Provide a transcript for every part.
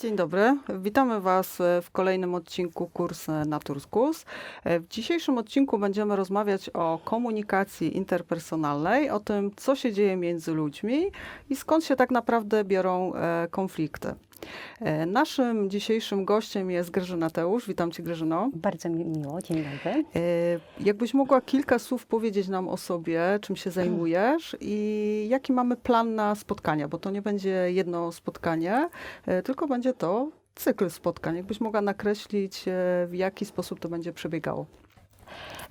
Dzień dobry, witamy Was w kolejnym odcinku Kurs Naturskus. W dzisiejszym odcinku będziemy rozmawiać o komunikacji interpersonalnej, o tym, co się dzieje między ludźmi i skąd się tak naprawdę biorą e, konflikty. E, Naszym dzisiejszym gościem jest Grażyna Teusz. Witam Cię, Grażyno. Bardzo mi miło, dzień dobry. E, Jakbyś mogła kilka słów powiedzieć nam o sobie, czym się zajmujesz i jaki mamy plan na spotkania, bo to nie będzie jedno spotkanie, tylko będzie to cykl spotkań. Jakbyś mogła nakreślić, e, w jaki sposób to będzie przebiegało.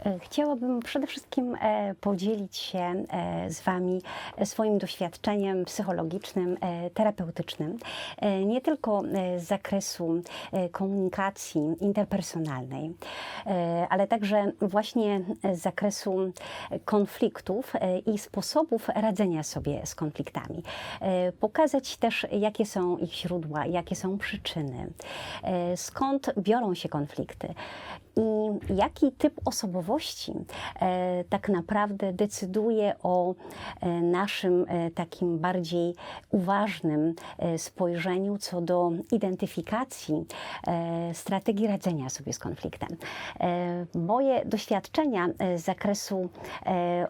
E, Chciałabym przede wszystkim e, podzielić się e, z Wami swoim doświadczeniem psychologicznym, terapeutycznym, nie tylko z zakresu komunikacji interpersonalnej, ale także właśnie z zakresu konfliktów i sposobów radzenia sobie z konfliktami. Pokazać też, jakie są ich źródła, jakie są przyczyny, skąd biorą się konflikty i jaki typ osobowości e, tak naprawdę decyduje o e, naszym e, takim bardziej uważnym spojrzeniu co do identyfikacji strategii radzenia sobie z konfliktem. Moje doświadczenia z zakresu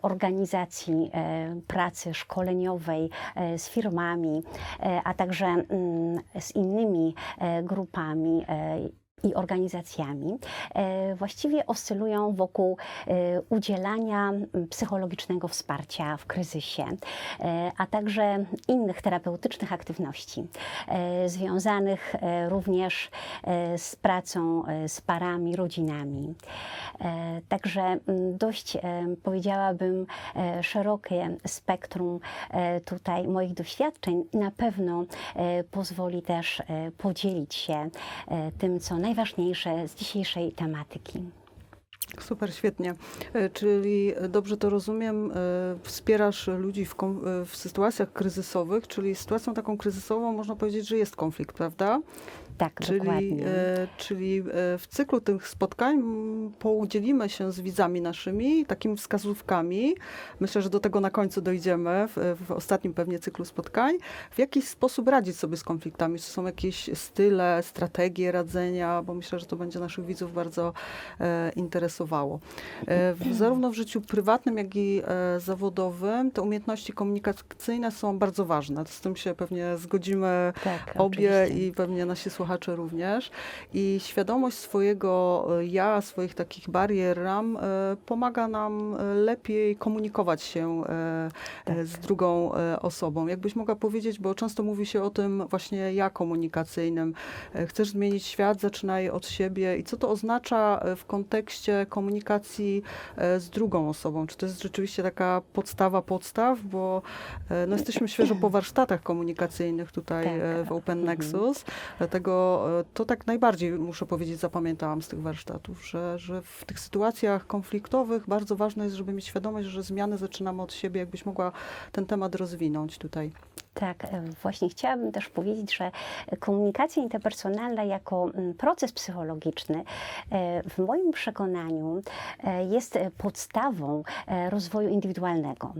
organizacji pracy szkoleniowej z firmami, a także mm, z innymi grupami i organizacjami e, właściwie oscylują wokół e, udzielania psychologicznego wsparcia w kryzysie, e, a także innych terapeutycznych aktywności związanych również z pracą z parami, rodzinami. Także dość, powiedziałabym, szerokie spektrum tutaj moich doświadczeń na pewno pozwoli też podzielić się tym, co najważniejsze z dzisiejszej tematyki. Super, świetnie. E, Czyli dobrze to rozumiem, e, wspierasz ludzi w, w sytuacjach kryzysowych, czyli sytuacją taką kryzysową można powiedzieć, że jest konflikt, prawda? Tak, Czyli, dokładnie. e, czyli e, w cyklu tych spotkań m, podzielimy się z widzami naszymi takimi wskazówkami. Myślę, że do tego na końcu dojdziemy w, w ostatnim pewnie cyklu spotkań. W jaki sposób radzić sobie z konfliktami? Czy są jakieś style, strategie radzenia? Bo myślę, że to będzie naszych widzów bardzo e, interesowało. E, w, zarówno w życiu prywatnym, jak i e, zawodowym te umiejętności komunikacyjne są bardzo ważne. Z tym się pewnie zgodzimy tak, obie oczywiście. i pewnie nasi słuchacze również. I świadomość swojego e, ja, swoich takich barier, ram e, pomaga nam e, lepiej komunikować się Tak. z drugą osobą. Jakbyś mogła powiedzieć, bo często mówi się o tym właśnie ja komunikacyjnym. Chcesz zmienić świat, zaczynaj od siebie. I co to oznacza w kontekście komunikacji z drugą osobą? Czy to jest rzeczywiście taka podstawa podstaw? Bo no, jesteśmy świeżo po warsztatach komunikacyjnych tutaj Tak. w Open Mhm. Nexus. Dlatego e, to tak najbardziej, muszę powiedzieć, zapamiętałam z tych warsztatów, że, że w tych sytuacjach konfliktowych bardzo ważne jest, żeby mieć świadomość, że zmiany zaczynamy od siebie. Jakbyś mogła ten temat rozwinąć tutaj. Tak, e, właśnie chciałabym też powiedzieć, że komunikacja interpersonalna jako mm, proces psychologiczny e, w moim przekonaniu e, jest podstawą rozwoju indywidualnego.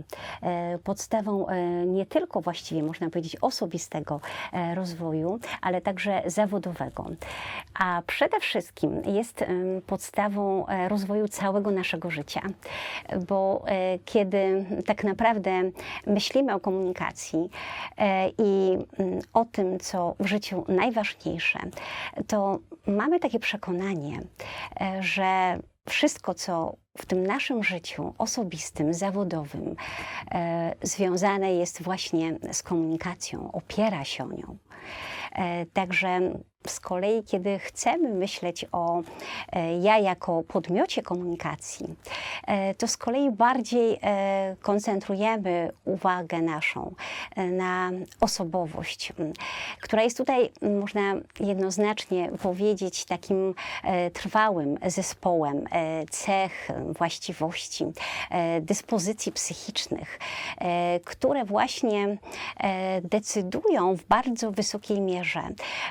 Podstawą nie tylko właściwie można powiedzieć osobistego rozwoju, ale także zawodowego. A przede wszystkim jest podstawą rozwoju całego naszego życia, bo kiedy tak naprawdę myślimy o komunikacji, i mm, o tym, co w życiu najważniejsze, to mamy takie przekonanie, e, że wszystko, co w tym naszym życiu osobistym, zawodowym e, związane jest właśnie z komunikacją, opiera się o nią. E, Także z kolei, kiedy chcemy myśleć o e, ja jako podmiocie komunikacji, e, to z kolei bardziej koncentrujemy uwagę naszą na osobowość, która jest tutaj, można jednoznacznie powiedzieć, takim trwałym zespołem cech, właściwości, dyspozycji psychicznych, które właśnie decydują w bardzo wysokiej mierze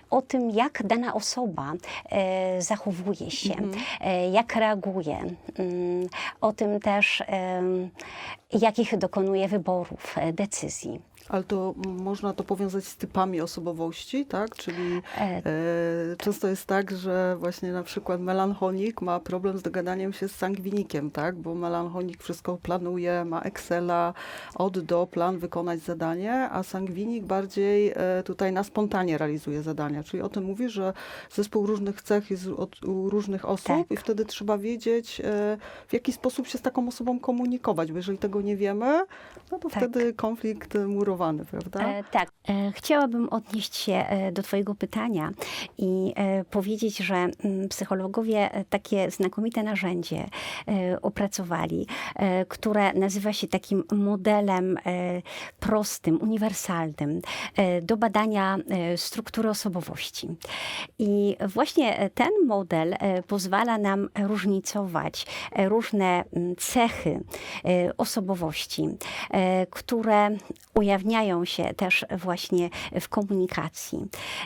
o tym, jak dana osoba e, zachowuje się, e, jak reaguje, mm, o tym też, jakich dokonuje wyborów, e, decyzji. Ale to można to powiązać z typami osobowości, tak? Czyli E, e, często jest tak, że właśnie na przykład melancholik ma problem z dogadaniem się z sangwinikiem, tak? Bo melancholik wszystko planuje, ma Excela, od do, plan, wykonać zadanie, a sangwinik bardziej e, tutaj na spontanie realizuje zadania. Czyli o tym mówi, że zespół różnych cech jest od, u różnych osób Tak. i wtedy trzeba wiedzieć, e, w jaki sposób się z taką osobą komunikować, bo jeżeli tego nie wiemy, no to Tak. wtedy konflikt e, prawda? E, tak. E, chciałabym odnieść się e, do Twojego pytania i e, powiedzieć, że mm, psychologowie e, takie znakomite narzędzie opracowali, które nazywa się takim modelem prostym, uniwersalnym do badania struktury osobowości. I właśnie ten model pozwala nam różnicować różne mm, cechy osobowości, które ujawniają się też właśnie w komunikacji.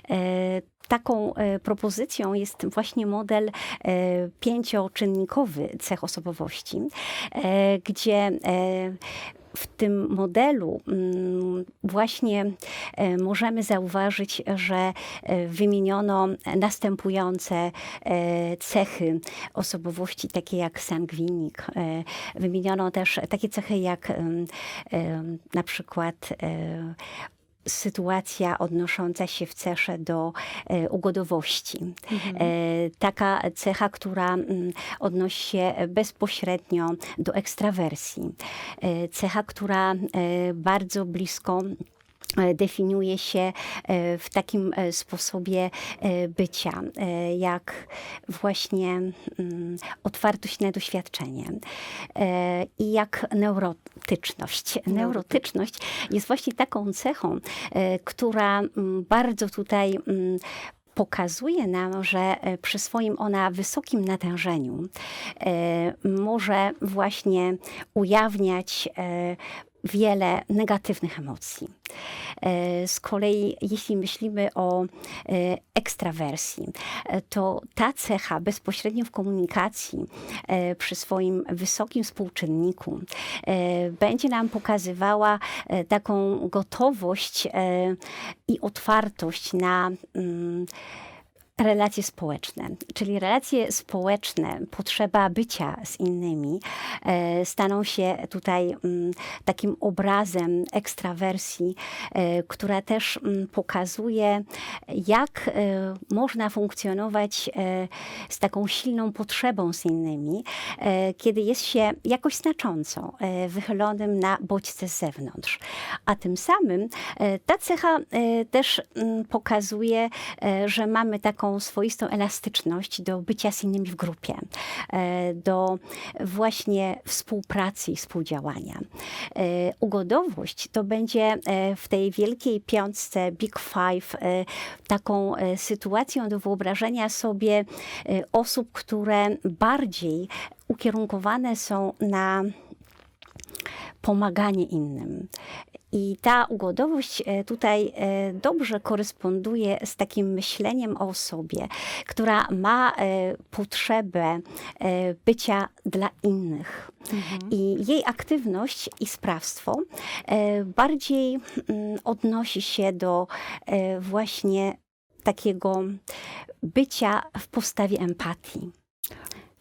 E, Taką e, propozycją jest właśnie model e, pięcioczynnikowy cech osobowości, gdzie w tym modelu mm, właśnie e, możemy zauważyć, że e, wymieniono następujące e, cechy osobowości, takie jak sangwinik. Wymieniono też takie cechy jak na przykład sytuacja odnosząca się w cesze do e, ugodowości. E, taka cecha, która mm, odnosi się bezpośrednio do ekstrawersji. E, cecha, która bardzo blisko definiuje się e, w takim e, sposobie e, bycia, e, jak właśnie mm, otwartość na doświadczenie e, i jak neurotyczność. Neurotyczność jest właśnie taką cechą, e, która mm, bardzo tutaj mm, pokazuje nam, że e, przy swoim ona wysokim natężeniu e, może właśnie ujawniać e, wiele negatywnych emocji. E, Z kolei, jeśli myślimy o e, ekstrawersji, e, to ta cecha bezpośrednio w komunikacji przy swoim wysokim współczynniku będzie nam pokazywała taką gotowość i otwartość na mm, relacje społeczne, czyli relacje społeczne, potrzeba bycia z innymi, e, staną się tutaj mm, takim obrazem ekstrawersji, e, która też mm, pokazuje, jak e, można funkcjonować z taką silną potrzebą z innymi, kiedy jest się jakoś znacząco wychylonym na bodźce z zewnątrz. A tym samym ta cecha też mm, pokazuje, że mamy taką swoistą elastyczność do bycia z innymi w grupie, e, do właśnie współpracy i współdziałania. E, Ugodowość to będzie e, w tej wielkiej piątce Big Five taką sytuacją do wyobrażenia sobie osób, które bardziej ukierunkowane są na pomaganie innym. I ta ugodowość e, tutaj e, dobrze koresponduje z takim myśleniem o sobie, która ma e, potrzebę bycia dla innych. I jej aktywność i sprawstwo bardziej mm, odnosi się do właśnie takiego bycia w postawie empatii.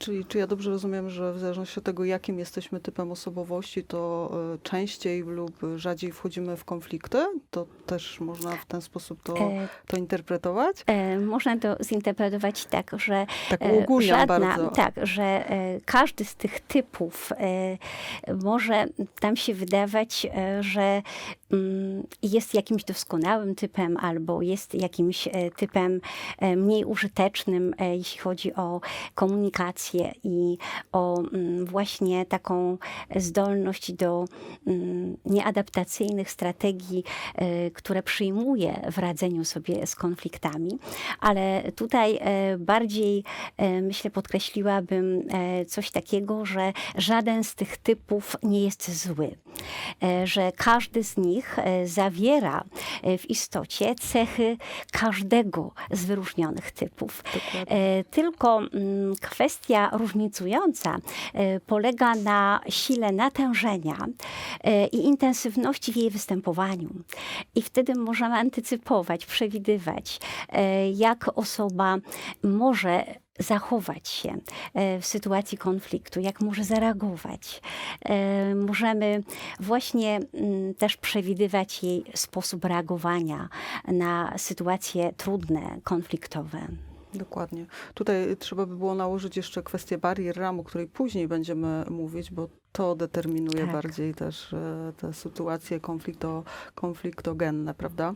Czyli czy ja dobrze rozumiem, że w zależności od tego, jakim jesteśmy typem osobowości, to e, częściej lub rzadziej wchodzimy w konflikty? To też można w ten sposób to, E, to interpretować? E, Można to zinterpretować tak, że Tak żadna, bardzo. tak, że każdy z tych typów może nam się wydawać, że jest jakimś doskonałym typem albo jest jakimś e, typem e, mniej użytecznym, e, jeśli chodzi o komunikację i o mm, właśnie taką zdolność do mm, nieadaptacyjnych strategii, które przyjmuje w radzeniu sobie z konfliktami. Ale tutaj bardziej, myślę, podkreśliłabym coś takiego, że żaden z tych typów nie jest zły. że każdy z nich e, zawiera e, w istocie cechy każdego z wyróżnionych typów. Dokładnie. E, Tylko mm, kwestia różnicująca polega na sile natężenia i intensywności w jej występowaniu. I wtedy możemy antycypować, przewidywać, jak osoba może zachować się e, w sytuacji konfliktu, jak może zareagować. E, Możemy właśnie mm, też przewidywać jej sposób reagowania na sytuacje trudne, konfliktowe. Dokładnie. Tutaj trzeba by było nałożyć jeszcze kwestię barier ram, o której później będziemy mówić, bo to determinuje Tak. bardziej też e, te sytuacje konflikto, konfliktogenne, prawda?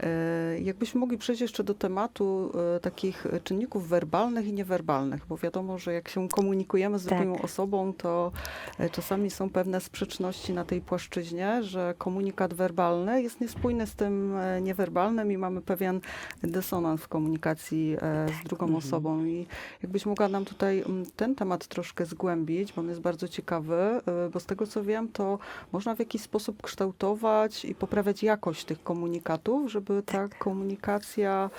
E, Jakbyśmy mogli przejść jeszcze do tematu e, takich czynników werbalnych i niewerbalnych, bo wiadomo, że jak się komunikujemy z Tak. drugą osobą, to czasami są pewne sprzeczności na tej płaszczyźnie, że komunikat werbalny jest niespójny z tym niewerbalnym i mamy pewien dysonans w komunikacji z drugą Mhm. osobą. I jakbyś mogła nam tutaj mm, ten temat troszkę zgłębić, bo on jest bardzo ciekawy, e, bo z tego co wiem, to można w jakiś sposób kształtować i poprawiać jakość tych komunikatów, żeby ta komunikacja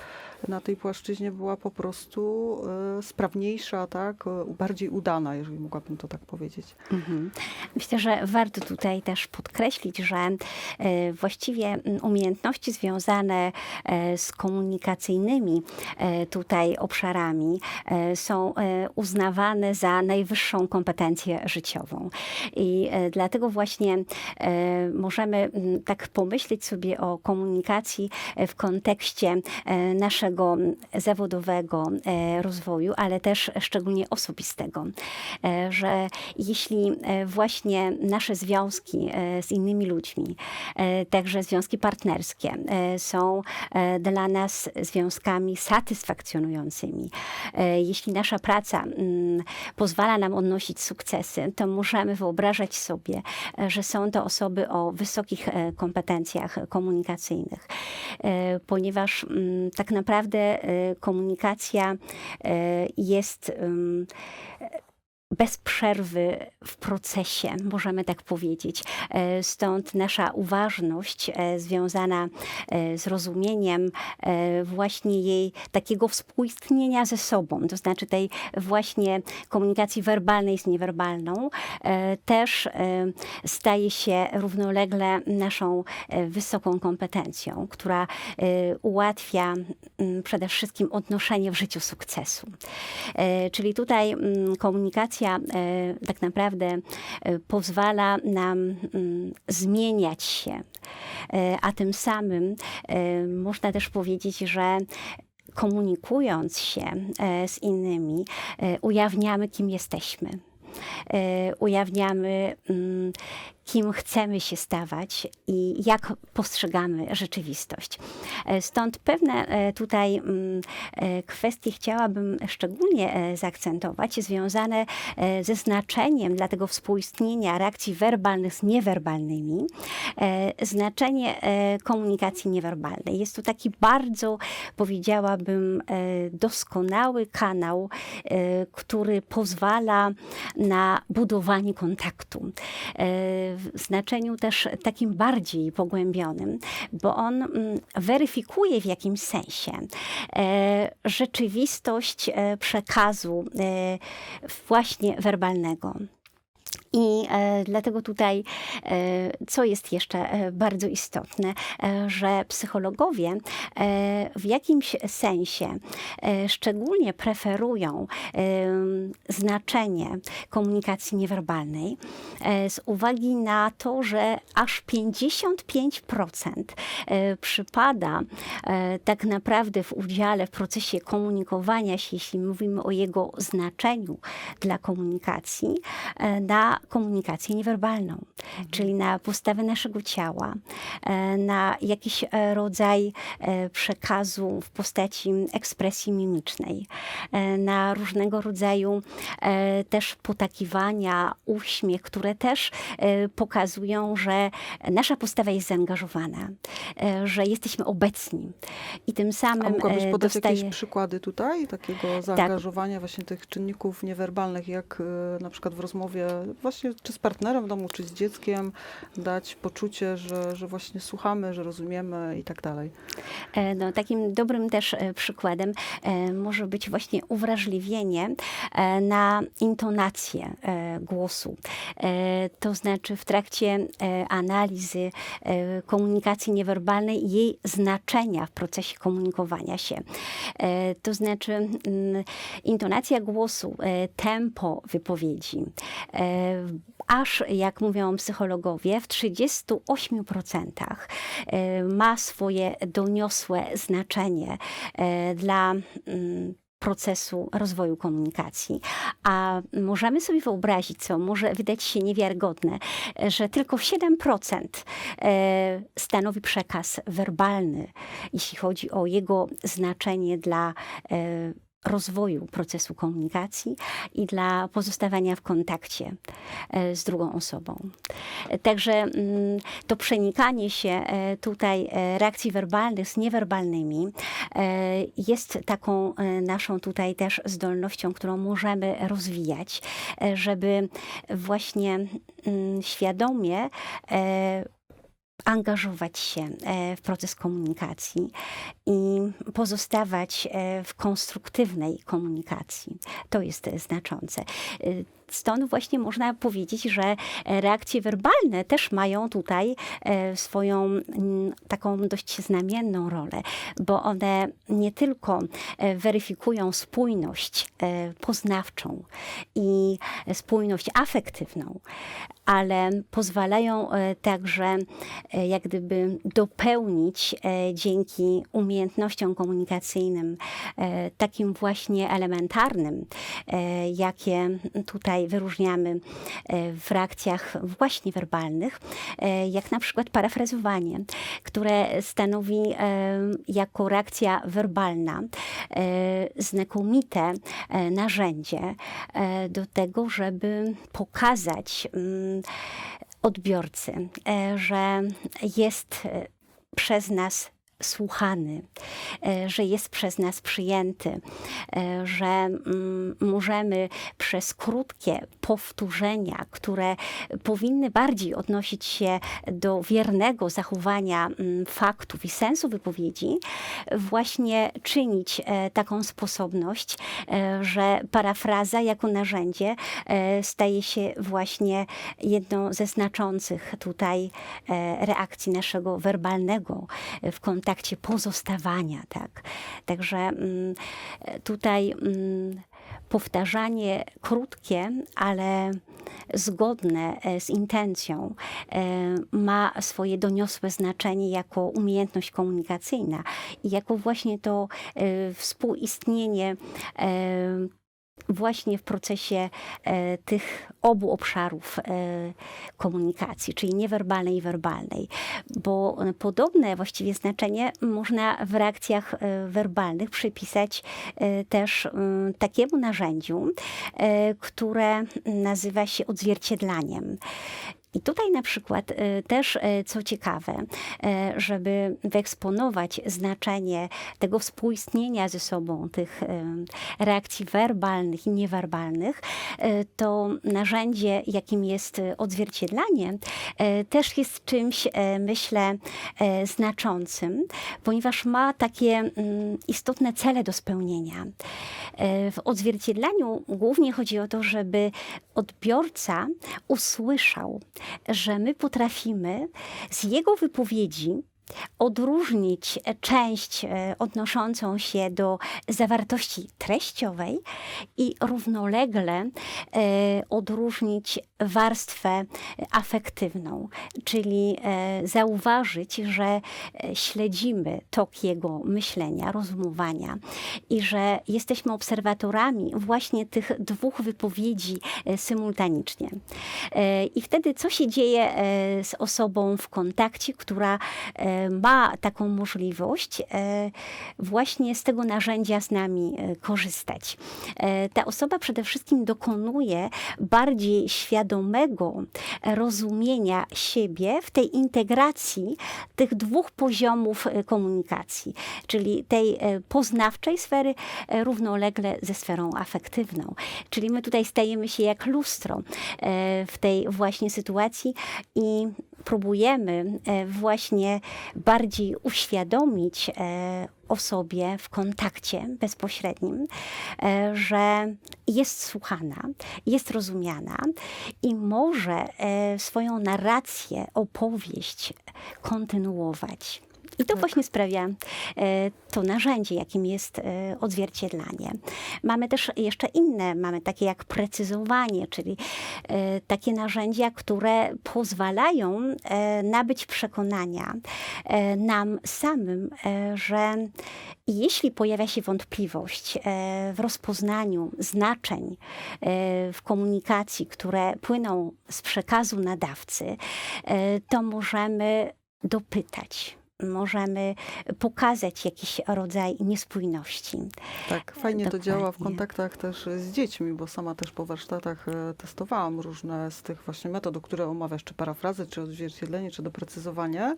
na tej płaszczyźnie była po prostu e, sprawniejsza, tak, e, bardziej udana, jeżeli mogłabym to tak powiedzieć. Mhm. Myślę, że warto tutaj też podkreślić, że e, właściwie umiejętności związane z komunikacyjnymi tutaj obszarami są uznawane za najwyższą kompetencję życiową. I dlatego właśnie możemy tak pomyśleć sobie o komunikacji w kontekście e, naszego mm, zawodowego e, rozwoju, ale też szczególnie osobistego. E, Że jeśli e, właśnie nasze związki z innymi ludźmi, także związki partnerskie, są dla nas związkami satysfakcjonującymi, jeśli nasza praca mm, pozwala nam odnosić sukcesy, to możemy wyobrażać sobie, że są to osoby o wysokich kompetencjach komunikacyjnych, ponieważ mm, tak naprawdę e, komunikacja e, jest bez przerwy w procesie, możemy tak powiedzieć. E, Stąd nasza uważność e, związana e, z rozumieniem właśnie jej takiego współistnienia ze sobą, to znaczy tej właśnie komunikacji werbalnej z niewerbalną, też staje się równolegle naszą wysoką kompetencją, która ułatwia mm, przede wszystkim odnoszenie w życiu sukcesu. Czyli tutaj mm, komunikacja e, tak naprawdę e, pozwala nam mm, zmieniać się, E, a tym samym można też powiedzieć, że komunikując się z innymi, ujawniamy, kim jesteśmy. Ujawniamy, mm, kim chcemy się stawać i jak postrzegamy rzeczywistość. E, Stąd pewne e, tutaj mm, e, kwestie chciałabym szczególnie zaakcentować, związane ze znaczeniem dla tego współistnienia reakcji werbalnych z niewerbalnymi, znaczenie komunikacji niewerbalnej. Jest to taki bardzo, powiedziałabym, doskonały kanał, który pozwala na budowanie kontaktu. W znaczeniu też takim bardziej pogłębionym, bo on mm, weryfikuje w jakimś sensie e, rzeczywistość e, przekazu e, właśnie werbalnego. I e, dlatego tutaj, e, co jest jeszcze e, bardzo istotne, że psychologowie w jakimś sensie szczególnie preferują znaczenie komunikacji niewerbalnej z uwagi na to, że aż 55% e, przypada tak naprawdę w udziale w procesie komunikowania się, jeśli mówimy o jego znaczeniu dla komunikacji, na komunikację niewerbalną, czyli na postawę naszego ciała, e, na jakiś e, rodzaj e, przekazu w postaci ekspresji mimicznej, na różnego rodzaju też potakiwania, uśmiech, które też pokazują, że nasza postawa jest zaangażowana, że jesteśmy obecni. I tym samym A mogłabyś podać dostaje... jakieś przykłady tutaj takiego zaangażowania właśnie tych czynników niewerbalnych, jak na przykład w rozmowie, właśnie czy z partnerem w domu, czy z dzieckiem dać poczucie, że, że właśnie słuchamy, że rozumiemy i tak dalej. E, No, takim dobrym też e, przykładem e, może być właśnie uwrażliwienie na intonację głosu. To znaczy w trakcie analizy komunikacji niewerbalnej i jej znaczenia w procesie komunikowania się. To znaczy mm, intonacja głosu, tempo wypowiedzi. E, Aż, jak mówią psychologowie, w 38% e, ma swoje doniosłe znaczenie e, dla mm, procesu rozwoju komunikacji. A możemy sobie wyobrazić, co może wydać się niewiarygodne, że tylko 7% e, stanowi przekaz werbalny, jeśli chodzi o jego znaczenie dla rozwoju procesu komunikacji i dla pozostawania w kontakcie e, z drugą osobą. Także mm, to przenikanie się e, tutaj e, reakcji werbalnych z niewerbalnymi jest taką naszą tutaj też zdolnością, którą możemy rozwijać, żeby właśnie mm, świadomie angażować się e, w proces komunikacji i pozostawać e, w konstruktywnej komunikacji. To jest e, znaczące. Stąd właśnie można powiedzieć, że e, reakcje werbalne też mają tutaj e, swoją mm, taką dość znamienną rolę, bo one nie tylko e, weryfikują spójność poznawczą i spójność afektywną, ale pozwalają także jak gdyby dopełnić dzięki umiejętnościom komunikacyjnym, takim właśnie elementarnym, jakie tutaj wyróżniamy e, w reakcjach właśnie werbalnych, e, jak na przykład parafrazowanie, które stanowi e, jako reakcja werbalna znakomite narzędzie do tego, żeby pokazać mm, odbiorcy, że jest przez nas słuchany, e, że jest przez nas przyjęty, e, że mm, możemy przez krótkie powtórzenia, które powinny bardziej odnosić się do wiernego zachowania mm, faktów i sensu wypowiedzi, właśnie czynić e, taką sposobność, że parafraza jako narzędzie staje się właśnie jedną ze znaczących tutaj reakcji naszego werbalnego w kontakcie pozostawania. Tak? Także mm, tutaj mm, powtarzanie krótkie, ale zgodne e, z intencją e, ma swoje doniosłe znaczenie jako umiejętność komunikacyjna i jako właśnie to e, współistnienie właśnie w procesie e, tych obu obszarów e, komunikacji, czyli niewerbalnej i werbalnej, bo e, podobne właściwie znaczenie można w reakcjach e, werbalnych przypisać e, też mm, takiemu narzędziu, e, które nazywa się odzwierciedlaniem. I tutaj na przykład e, też, e, co ciekawe, e, żeby wyeksponować znaczenie tego współistnienia ze sobą, tych reakcji werbalnych i niewerbalnych, to narzędzie, jakim jest odzwierciedlanie, też jest czymś, myślę, znaczącym, ponieważ ma takie mm, istotne cele do spełnienia. W odzwierciedlaniu głównie chodzi o to, żeby odbiorca usłyszał, że my potrafimy z jego wypowiedzi odróżnić e, część e, odnoszącą się do zawartości treściowej i równolegle e, odróżnić warstwę afektywną, czyli zauważyć, że śledzimy tok jego myślenia, rozumowania i że jesteśmy obserwatorami właśnie tych dwóch wypowiedzi symultanicznie. I wtedy co się dzieje z osobą w kontakcie, która ma taką możliwość e, właśnie z tego narzędzia z nami e, korzystać. E, Ta osoba przede wszystkim dokonuje bardziej świadomego rozumienia siebie w tej integracji tych dwóch poziomów komunikacji, czyli tej poznawczej sfery równolegle ze sferą afektywną. Czyli my tutaj stajemy się jak lustro w tej właśnie sytuacji i próbujemy właśnie bardziej uświadomić e, osobie w kontakcie bezpośrednim, e, że jest słuchana, jest rozumiana i może e, swoją narrację, opowieść kontynuować. I to właśnie sprawia e, to narzędzie, jakim jest e, odzwierciedlanie. Mamy też jeszcze inne, mamy takie jak precyzowanie, czyli e, takie narzędzia, które pozwalają nabyć przekonania nam samym, że jeśli pojawia się wątpliwość w rozpoznaniu znaczeń w komunikacji, które płyną z przekazu nadawcy, to możemy dopytać. Możemy pokazać jakiś rodzaj niespójności. Tak, fajnie to działa w Dokładnie. kontaktach też z dziećmi, bo sama też po warsztatach e, testowałam różne z tych właśnie metod, które omawiasz, czy parafrazy, czy odzwierciedlenie, czy doprecyzowanie.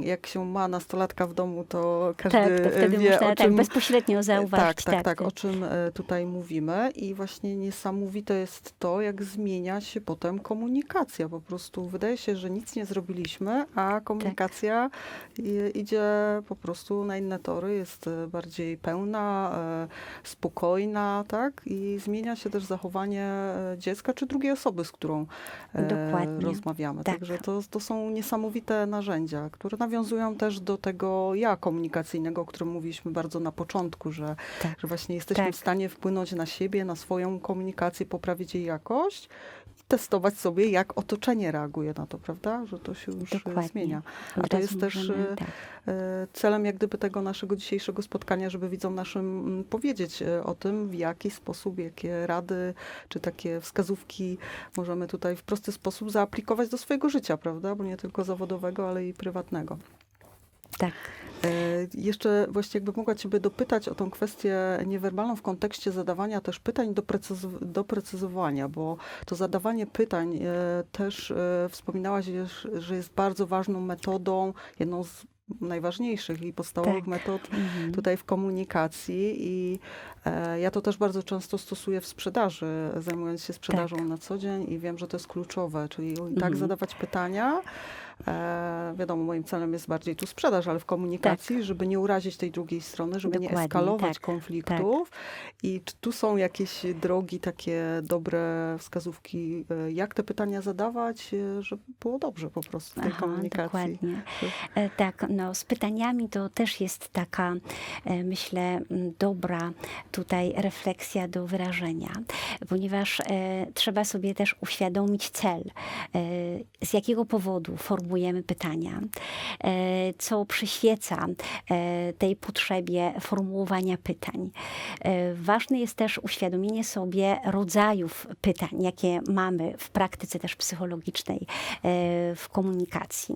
Jak się ma nastolatka w domu, to każdy tak, to wtedy wie, można o tak czym... bezpośrednio zauważyć. Tak, tak, tak, o czym e, tutaj mówimy i właśnie niesamowite jest to, jak zmienia się potem komunikacja. Po prostu wydaje się, że nic nie zrobiliśmy, a komunikacja idzie po prostu na inne tory, jest e, bardziej pełna, e, spokojna, tak? I zmienia się też zachowanie e, dziecka czy drugiej osoby, z którą e, Dokładnie. rozmawiamy. Tak. Także to, to są niesamowite narzędzia, które nawiązują też do tego ja komunikacyjnego, o którym mówiliśmy bardzo na początku, że, Tak. że właśnie jesteśmy Tak. w stanie wpłynąć na siebie, na swoją komunikację, poprawić jej jakość testować sobie, jak otoczenie reaguje na to, prawda? Że to się już e, Dokładnie. zmienia. A to jest też możemy, e, tak. e, celem jak gdyby tego naszego dzisiejszego spotkania, żeby widzom naszym mm, powiedzieć o tym, w jaki sposób, jakie rady, czy takie wskazówki możemy tutaj w prosty sposób zaaplikować do swojego życia, prawda? Bo nie tylko zawodowego, ale i prywatnego. Tak. E, Jeszcze właśnie jakby mogła Ciebie dopytać o tą kwestię niewerbalną w kontekście zadawania też pytań doprecyzow- doprecyzowania, bo to zadawanie pytań e, też e, wspominałaś, że- jest bardzo ważną metodą, jedną z najważniejszych i podstawowych Tak. metod Mhm. tutaj w komunikacji i e, ja to też bardzo często stosuję w sprzedaży, zajmując się sprzedażą Tak. na co dzień i wiem, że to jest kluczowe, czyli tak Mhm. zadawać pytania. E, wiadomo, moim celem jest bardziej tu sprzedaż, ale w komunikacji, żeby nie urazić tej drugiej strony, żeby nie Dokładnie, eskalować tak, konfliktów. I czy tu są jakieś drogi, takie dobre wskazówki, e, jak te pytania zadawać, e, żeby było dobrze po prostu w tej Aha, komunikacji? Dokładnie. E, Tak, no z pytaniami to też jest taka, myślę, dobra tutaj refleksja do wyrażenia, ponieważ trzeba sobie też uświadomić cel, z jakiego powodu formułujemy pytania, e, co przyświeca e, tej potrzebie formułowania pytań. E, Ważne jest też uświadomienie sobie rodzajów pytań, jakie mamy w praktyce też psychologicznej, w komunikacji.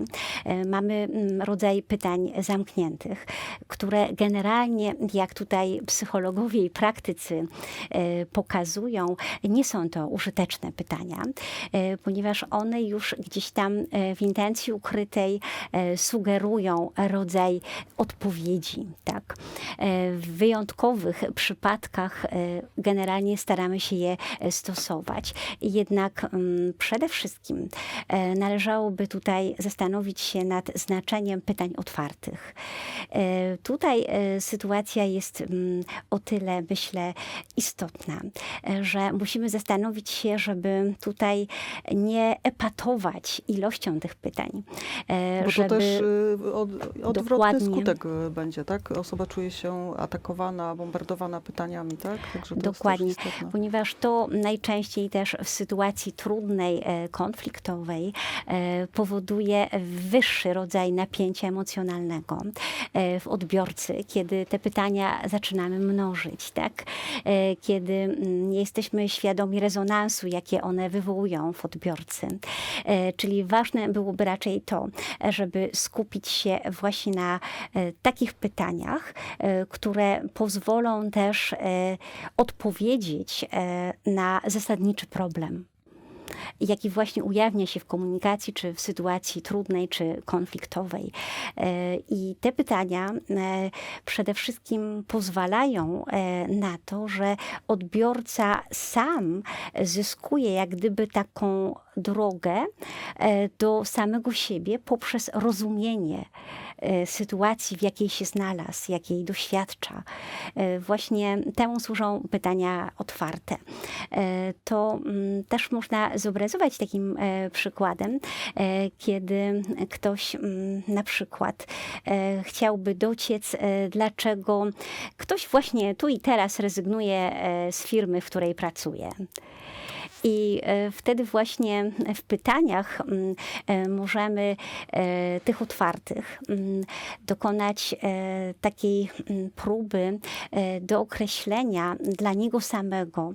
Mamy mm, rodzaj pytań zamkniętych, które generalnie, jak tutaj psychologowie i praktycy pokazują, nie są to użyteczne pytania, ponieważ one już gdzieś tam w intencji ukrytej e, sugerują rodzaj odpowiedzi. Tak? E, W wyjątkowych przypadkach e, generalnie staramy się je stosować. Jednak mm, przede wszystkim należałoby tutaj zastanowić się nad znaczeniem pytań otwartych. Tutaj sytuacja jest mm, o tyle, myślę, istotna, że musimy zastanowić się, żeby tutaj nie epatować ilością tych pytań. E, Bo to żeby... też y, od, odwrotny Dokładnie. skutek y, będzie, tak? Osoba czuje się atakowana, bombardowana pytaniami, tak? Także to Dokładnie, ponieważ to najczęściej też w sytuacji trudnej, e, konfliktowej e, powoduje wyższy rodzaj napięcia emocjonalnego w odbiorcy, kiedy te pytania zaczynamy mnożyć, tak? Kiedy mm, nie jesteśmy świadomi rezonansu, jakie one wywołują w odbiorcy. Czyli ważne byłoby raczej raczej to, żeby skupić się właśnie na e, takich pytaniach, e, które pozwolą też e, odpowiedzieć na zasadniczy problem jaki właśnie ujawnia się w komunikacji, czy w sytuacji trudnej, czy konfliktowej. E, I te pytania e, przede wszystkim pozwalają e, na to, że odbiorca sam zyskuje jak gdyby taką drogę do samego siebie poprzez rozumienie sytuacji, w jakiej się znalazł, jakiej doświadcza. Właśnie temu służą pytania otwarte. To mm, też można zobrazować takim przykładem, kiedy ktoś mm, na przykład chciałby dociec, dlaczego ktoś właśnie tu i teraz rezygnuje z firmy, w której pracuje. I wtedy właśnie w pytaniach możemy tych otwartych dokonać takiej próby do określenia dla niego samego,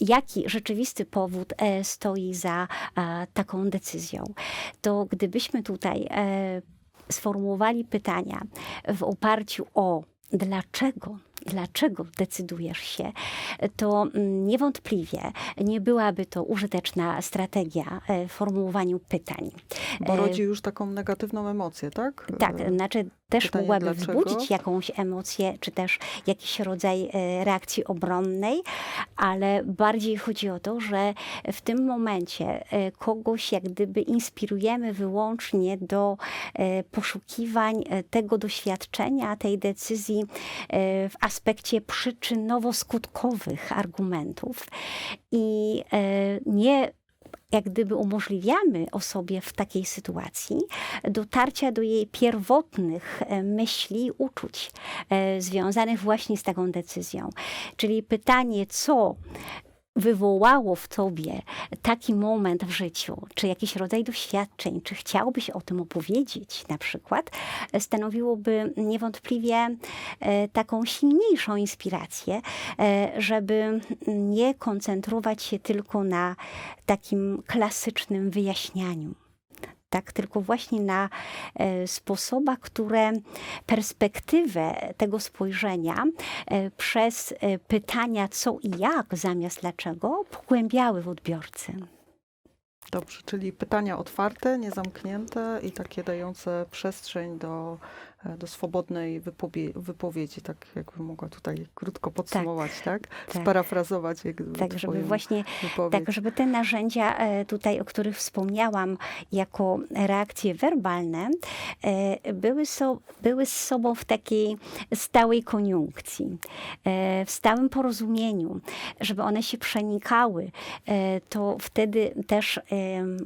jaki rzeczywisty powód stoi za taką decyzją. To gdybyśmy tutaj sformułowali pytania w oparciu o dlaczego dlaczego decydujesz się, to niewątpliwie nie byłaby to użyteczna strategia w formułowaniu pytań. Bo rodzi już taką negatywną emocję, tak? Tak, znaczy też Pytanie mogłaby dlaczego? wzbudzić jakąś emocję, czy też jakiś rodzaj e, reakcji obronnej, ale bardziej chodzi o to, że w tym momencie e, kogoś jak gdyby inspirujemy wyłącznie do e, poszukiwań e, tego doświadczenia, tej decyzji e, w aspekcie przyczynowo-skutkowych argumentów i e, nie jak gdyby umożliwiamy osobie w takiej sytuacji dotarcia do jej pierwotnych e, myśli, uczuć e, związanych właśnie z taką decyzją. Czyli pytanie, co wywołało w tobie taki moment w życiu, czy jakiś rodzaj doświadczeń, czy chciałbyś o tym opowiedzieć na przykład, stanowiłoby niewątpliwie e, taką silniejszą inspirację, e, żeby nie koncentrować się tylko na takim klasycznym wyjaśnianiu tak, tylko właśnie na e, sposobach, które perspektywę tego spojrzenia e, przez e, pytania co i jak zamiast dlaczego pogłębiały w odbiorcy. Dobrze, czyli pytania otwarte, niezamknięte i takie dające przestrzeń do, do swobodnej wypowie wypowiedzi, tak jakbym mogła tutaj krótko podsumować, tak? tak. Sparafrazować jak gdyby Tak, żeby właśnie wypowiedź. Tak, żeby te narzędzia e, tutaj, o których wspomniałam, jako reakcje werbalne, e, były, so, były z sobą w takiej stałej koniunkcji, e, w stałym porozumieniu, żeby one się przenikały, e, to wtedy też e,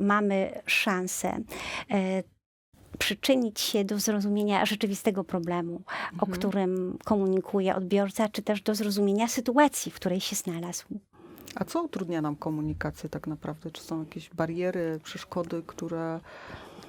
mamy szansę e, przyczynić się do zrozumienia rzeczywistego problemu, o Mhm. którym komunikuje odbiorca, czy też do zrozumienia sytuacji, w której się znalazł. A co utrudnia nam komunikację tak naprawdę? Czy są jakieś bariery, przeszkody, które,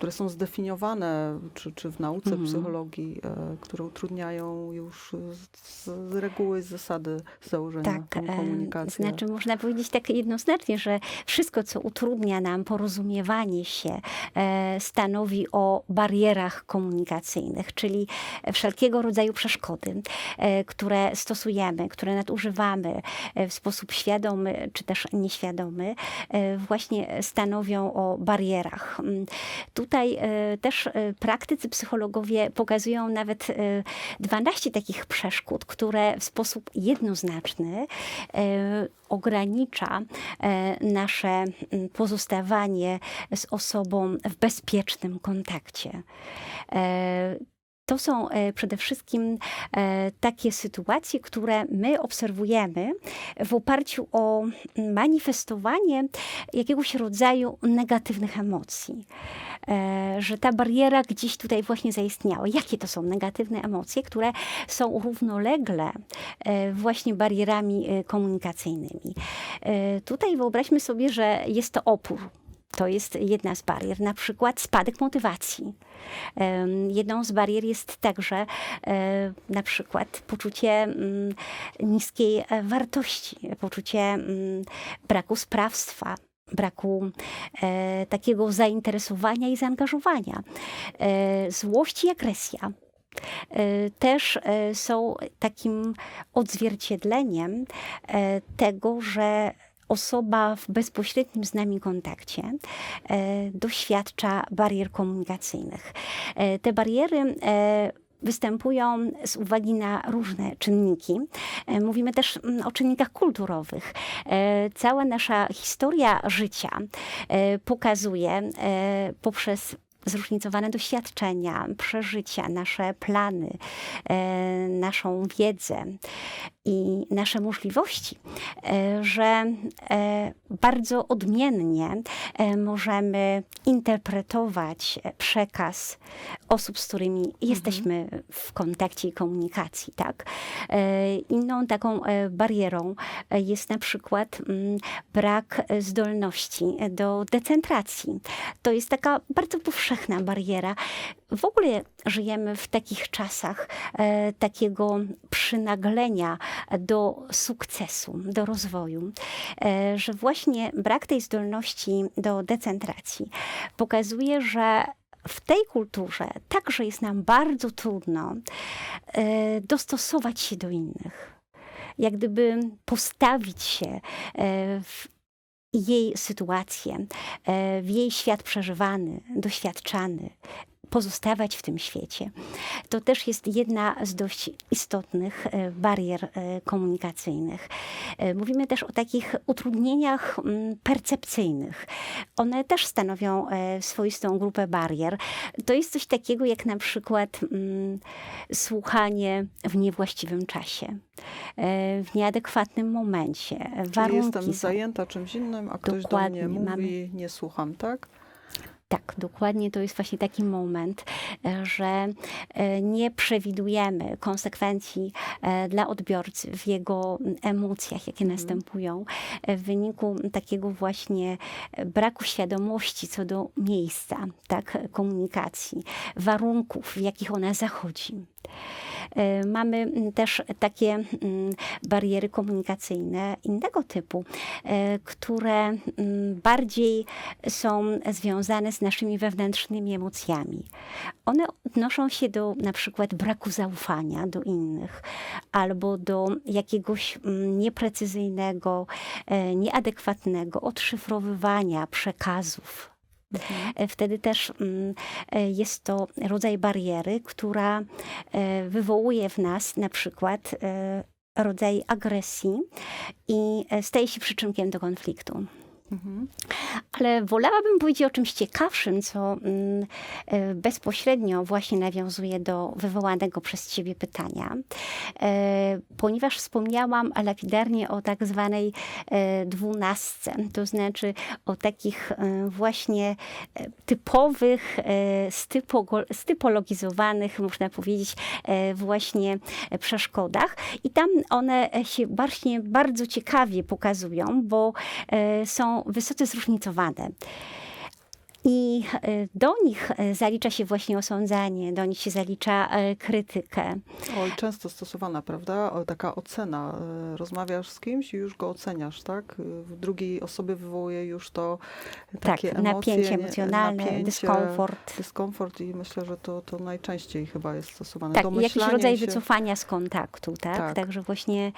które są zdefiniowane, czy, czy w nauce Mhm. psychologii, e, które utrudniają już z, z reguły, z zasady, z założenia Tak, e, komunikację? znaczy można powiedzieć tak jednoznacznie, że wszystko, co utrudnia nam porozumiewanie się, e, stanowi o barierach komunikacyjnych, czyli wszelkiego rodzaju przeszkody, które stosujemy, które nadużywamy w sposób świadomy czy też nieświadomy, właśnie stanowią o barierach. Mm, Tutaj e, też e, praktycy psychologowie pokazują nawet e, 12 takich przeszkód, które w sposób jednoznaczny e, ogranicza e, nasze pozostawanie z osobą w bezpiecznym kontakcie. To są e, przede wszystkim e, takie sytuacje, które my obserwujemy w oparciu o manifestowanie jakiegoś rodzaju negatywnych emocji. E, Że ta bariera gdzieś tutaj właśnie zaistniała. Jakie to są negatywne emocje, które są równolegle właśnie barierami komunikacyjnymi? Tutaj wyobraźmy sobie, że jest to opór. To jest jedna z barier, na przykład spadek motywacji. Jedną z barier jest także e, na przykład poczucie mm, niskiej e, wartości, poczucie mm, braku sprawstwa, braku e, takiego zainteresowania i zaangażowania, złość i agresja. Też są takim odzwierciedleniem tego, że osoba w bezpośrednim z nami kontakcie e, doświadcza barier komunikacyjnych. E, Te bariery e, występują z uwagi na różne czynniki. Mówimy też mm, o czynnikach kulturowych. Cała nasza historia życia pokazuje poprzez zróżnicowane doświadczenia, przeżycia, nasze plany, naszą wiedzę i nasze możliwości, e, że e, bardzo odmiennie e, możemy interpretować przekaz osób, z którymi jesteśmy w kontakcie i komunikacji. Tak? Inną taką barierą jest na przykład mm, brak zdolności do decentracji. To jest taka bardzo powszechna bariera. W ogóle żyjemy w takich czasach e, takiego przynaglenia do sukcesu, do rozwoju, e, że właśnie brak tej zdolności do decentracji pokazuje, że w tej kulturze także jest nam bardzo trudno e, dostosować się do innych. Jak gdyby postawić się e, w jej sytuację, e, w jej świat przeżywany, doświadczany, pozostawać w tym świecie. To też jest jedna z dość istotnych e, barier e, komunikacyjnych. E, Mówimy też o takich utrudnieniach percepcyjnych. One też stanowią swoistą grupę barier. To jest coś takiego jak na przykład słuchanie w niewłaściwym czasie, w nieadekwatnym momencie. Czyli Warunki jestem są- zajęta czymś innym, a ktoś Dokładnie, do mnie mówi, mamy- nie słucham, tak? Tak, dokładnie to jest właśnie taki moment, e, że e, nie przewidujemy konsekwencji e, dla odbiorcy w jego mm, emocjach, jakie następują e, w wyniku takiego właśnie braku świadomości co do miejsca, tak, komunikacji, warunków, w jakich ona zachodzi. E, Mamy mm, też takie mm, bariery komunikacyjne innego typu, e, które mm, bardziej są związane z naszymi wewnętrznymi emocjami. One odnoszą się do na przykład braku zaufania do innych albo do jakiegoś nieprecyzyjnego, e, nieadekwatnego odszyfrowywania przekazów E, Wtedy też mm, e, jest to rodzaj bariery, która e, wywołuje w nas na przykład rodzaj agresji i staje się przyczynkiem do konfliktu. Ale wolałabym powiedzieć o czymś ciekawszym, co mm, e, bezpośrednio właśnie nawiązuje do wywołanego przez Ciebie pytania, E, ponieważ wspomniałam lapidarnie o tak zwanej e, dwunastce, to znaczy o takich właśnie typowych, stypologizowanych, można powiedzieć, właśnie przeszkodach. I tam one się właśnie bardzo ciekawie pokazują, bo e, wysoce zróżnicowane. I e, do nich e, zalicza się właśnie osądzanie, do nich się zalicza e, krytykę. Oj, często stosowana, prawda? Taka ocena. Rozmawiasz z kimś i już go oceniasz, tak? W drugiej osobie wywołuje już to takie tak, emocje, napięcie emocjonalne, napięcie, dyskomfort. Dyskomfort i myślę, że to, to najczęściej chyba jest stosowane. Tak, jakiś rodzaj się. wycofania z kontaktu, tak? Tak. Także właśnie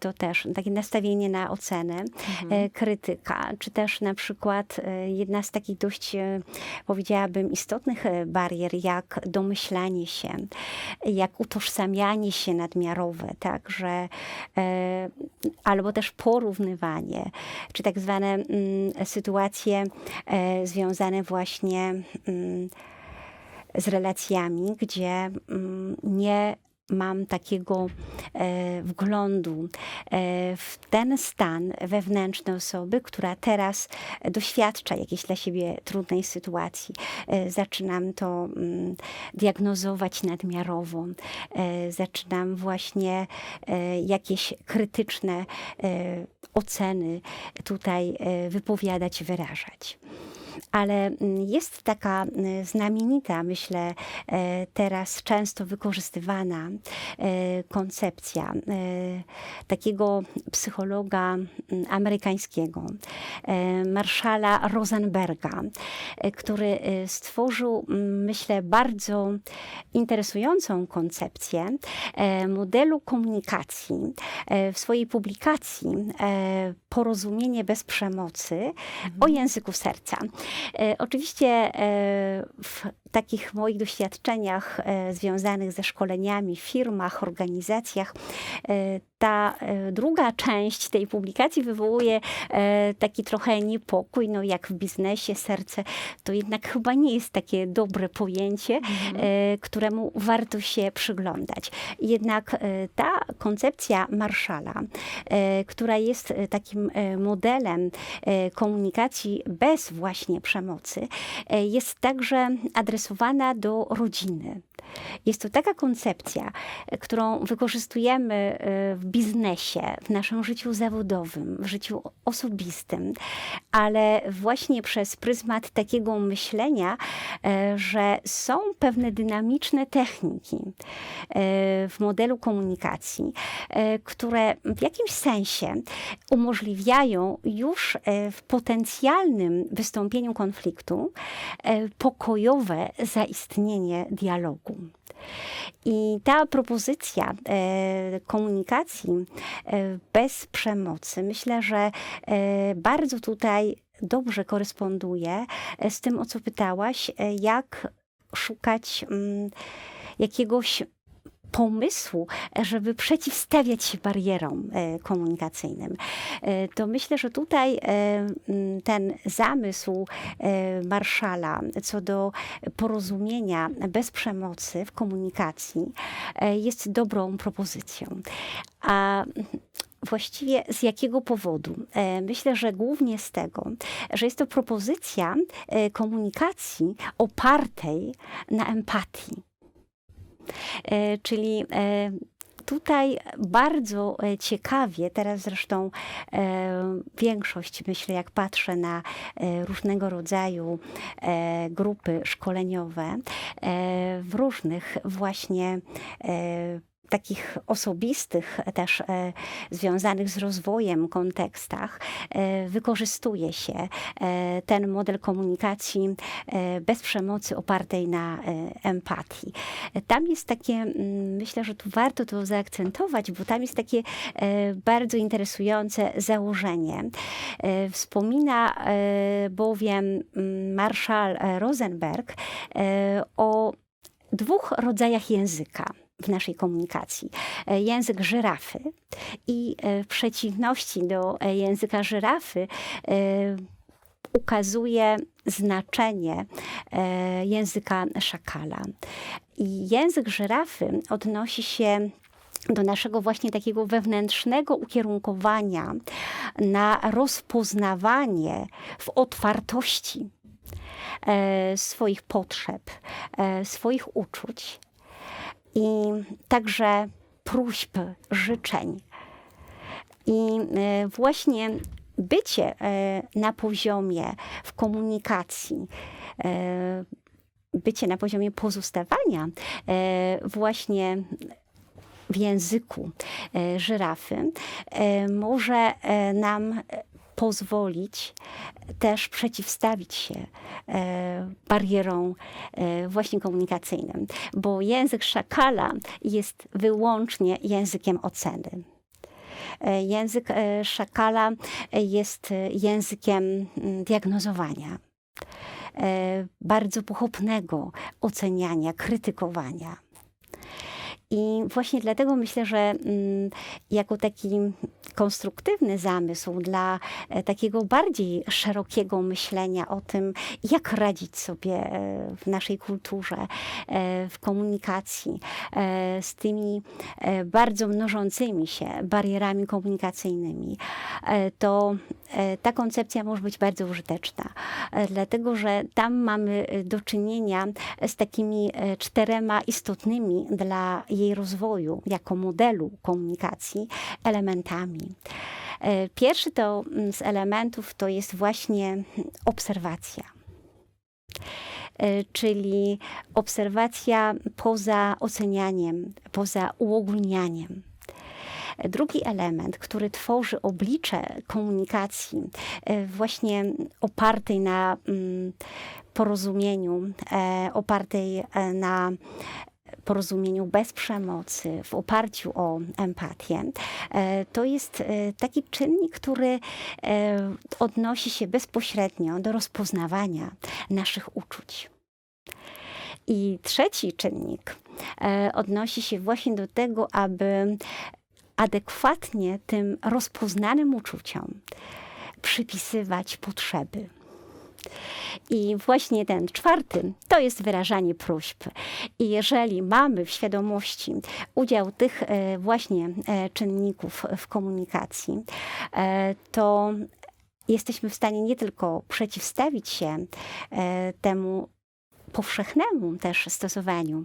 to też takie nastawienie na ocenę, Mhm. krytyka, czy też na przykład jedna z takich dość, powiedziałabym, istotnych e, barier, jak domyślanie się, jak utożsamianie się nadmiarowe, tak, że e, albo też porównywanie, czy tak zwane mm, sytuacje e, związane właśnie mm, z relacjami, gdzie mm, nie mam takiego e, wglądu e, w ten stan wewnętrzny osoby, która teraz doświadcza jakiejś dla siebie trudnej sytuacji. E, zaczynam to mm, diagnozować nadmiarowo. Zaczynam właśnie jakieś krytyczne oceny tutaj wypowiadać, wyrażać. Ale mm, jest taka mm, znamienita, myślę, e, teraz często wykorzystywana e, koncepcja e, takiego psychologa mm, amerykańskiego, Marszala Rosenberga, który stworzył, myślę, bardzo interesującą koncepcję modelu komunikacji. W swojej publikacji Porozumienie bez przemocy o języku serca. E, Oczywiście e, w takich moich doświadczeniach e, związanych ze szkoleniami w firmach, organizacjach, e, ta e, druga część tej publikacji wywołuje taki trochę niepokój, no jak w biznesie serce to jednak chyba nie jest takie dobre pojęcie, e, któremu warto się przyglądać. Jednak ta koncepcja Marszala, która jest takim modelem komunikacji bez właśnie przemocy, jest także adresowana do rodziny. Jest to taka koncepcja, którą wykorzystujemy e, w biznesie, w naszym życiu zawodowym, w życiu osobistym, ale właśnie przez pryzmat takiego myślenia, e, że są pewne dynamiczne techniki e, w modelu komunikacji, które w jakimś sensie umożliwiają już w potencjalnym wystąpieniu konfliktu pokojowe zaistnienie dialogu. I ta propozycja e, komunikacji e, bez przemocy, myślę, że e, bardzo tutaj dobrze koresponduje z tym, o co pytałaś, jak szukać mm, jakiegoś pomysłu, żeby przeciwstawiać się barierom e, komunikacyjnym. E, To myślę, że tutaj e, ten zamysł Marszala co do porozumienia bez przemocy w komunikacji jest dobrą propozycją. A Właściwie z jakiego powodu? Myślę, że głównie z tego, że jest to propozycja komunikacji opartej na empatii. E, Czyli e, tutaj bardzo e, ciekawie, teraz zresztą większość, myślę, jak patrzę na różnego rodzaju grupy szkoleniowe w różnych właśnie takich osobistych, też e, związanych z rozwojem kontekstach, e, wykorzystuje się e, ten model komunikacji bez przemocy opartej na empatii. Tam jest takie, mm, myślę, że tu warto to zaakcentować, bo tam jest takie bardzo interesujące założenie. Wspomina bowiem mm, Marshall Rosenberg o dwóch rodzajach języka w naszej komunikacji. E, Język żyrafy i e, w przeciwności do e, języka żyrafy ukazuje znaczenie języka szakala. I język żyrafy odnosi się do naszego właśnie takiego wewnętrznego ukierunkowania na rozpoznawanie w otwartości swoich potrzeb, swoich uczuć i także próśb, życzeń. I e, właśnie bycie e, na poziomie w komunikacji, e, bycie na poziomie pozostawania właśnie w języku żyrafy może nam pozwolić też przeciwstawić się e, barierom e, właśnie komunikacyjnym, bo język szakala jest wyłącznie językiem oceny. E, Język e, szakala jest e, językiem mm, diagnozowania, e, bardzo pochopnego oceniania, krytykowania. I właśnie dlatego myślę, że mm, jako taki konstruktywny zamysł dla e, takiego bardziej szerokiego myślenia o tym, jak radzić sobie e, w naszej kulturze, e, w komunikacji z tymi bardzo mnożącymi się barierami komunikacyjnymi, to ta koncepcja może być bardzo użyteczna, e, dlatego że tam mamy e, do czynienia z takimi e, czterema istotnymi dla jej rozwoju jako modelu komunikacji elementami. E, Pierwszy to mm, z elementów to jest właśnie obserwacja. e, czyli obserwacja poza ocenianiem, poza uogólnianiem. Drugi element, który tworzy oblicze komunikacji, e, właśnie opartej na mm, porozumieniu, e, opartej e, na porozumieniu bez przemocy, w oparciu o empatię, to jest taki czynnik, który odnosi się bezpośrednio do rozpoznawania naszych uczuć. I trzeci czynnik odnosi się właśnie do tego, aby adekwatnie tym rozpoznanym uczuciom przypisywać potrzeby. I właśnie ten czwarty to jest wyrażanie próśb. I jeżeli mamy w świadomości udział tych e, właśnie e, czynników w komunikacji, e, to jesteśmy w stanie nie tylko przeciwstawić się temu powszechnemu też stosowaniu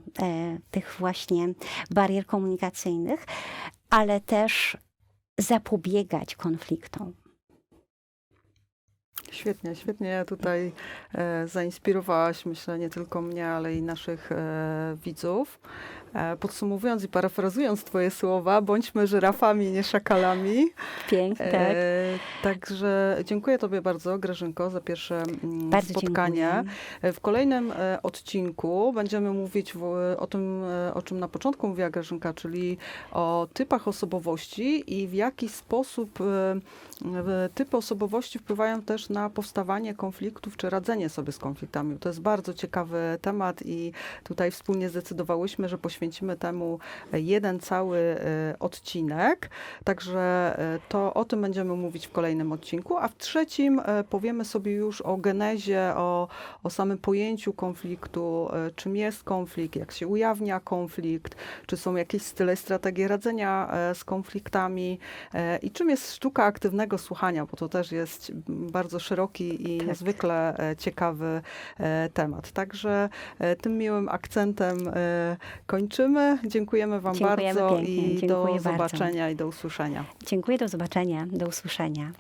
tych właśnie barier komunikacyjnych, ale też zapobiegać konfliktom. Świetnie, świetnie tutaj e, zainspirowałaś, myślę, nie tylko mnie, ale i naszych e, widzów. E, podsumowując i parafrazując Twoje słowa, bądźmy żyrafami, nie szakalami. Pięknie, tak. E, także dziękuję Tobie bardzo, Grażynko, za pierwsze mm, Bardzo spotkanie. dziękuję. E, W kolejnym e, odcinku będziemy mówić w, o tym, e, o czym na początku mówiła Grażynka, czyli o typach osobowości i w jaki sposób e, typy osobowości wpływają też na powstawanie konfliktów czy radzenie sobie z konfliktami. To jest bardzo ciekawy temat i tutaj wspólnie zdecydowałyśmy, że poświęcimy temu jeden cały e, odcinek. Także e, to o tym będziemy mówić w kolejnym odcinku, a w trzecim e, powiemy sobie już o genezie, o, o samym pojęciu konfliktu, czym jest konflikt, jak się ujawnia konflikt, czy są jakieś style, strategie radzenia z konfliktami i czym jest sztuka aktywnego słuchania, bo to też jest bardzo szeroki i Tak. niezwykle e, ciekawy e, temat. Także e, tym miłym akcentem kończymy. Dziękujemy Wam Dziękujemy bardzo pięknie. i do Dziękuję bardzo. zobaczenia i do usłyszenia. Dziękuję, do zobaczenia, do usłyszenia.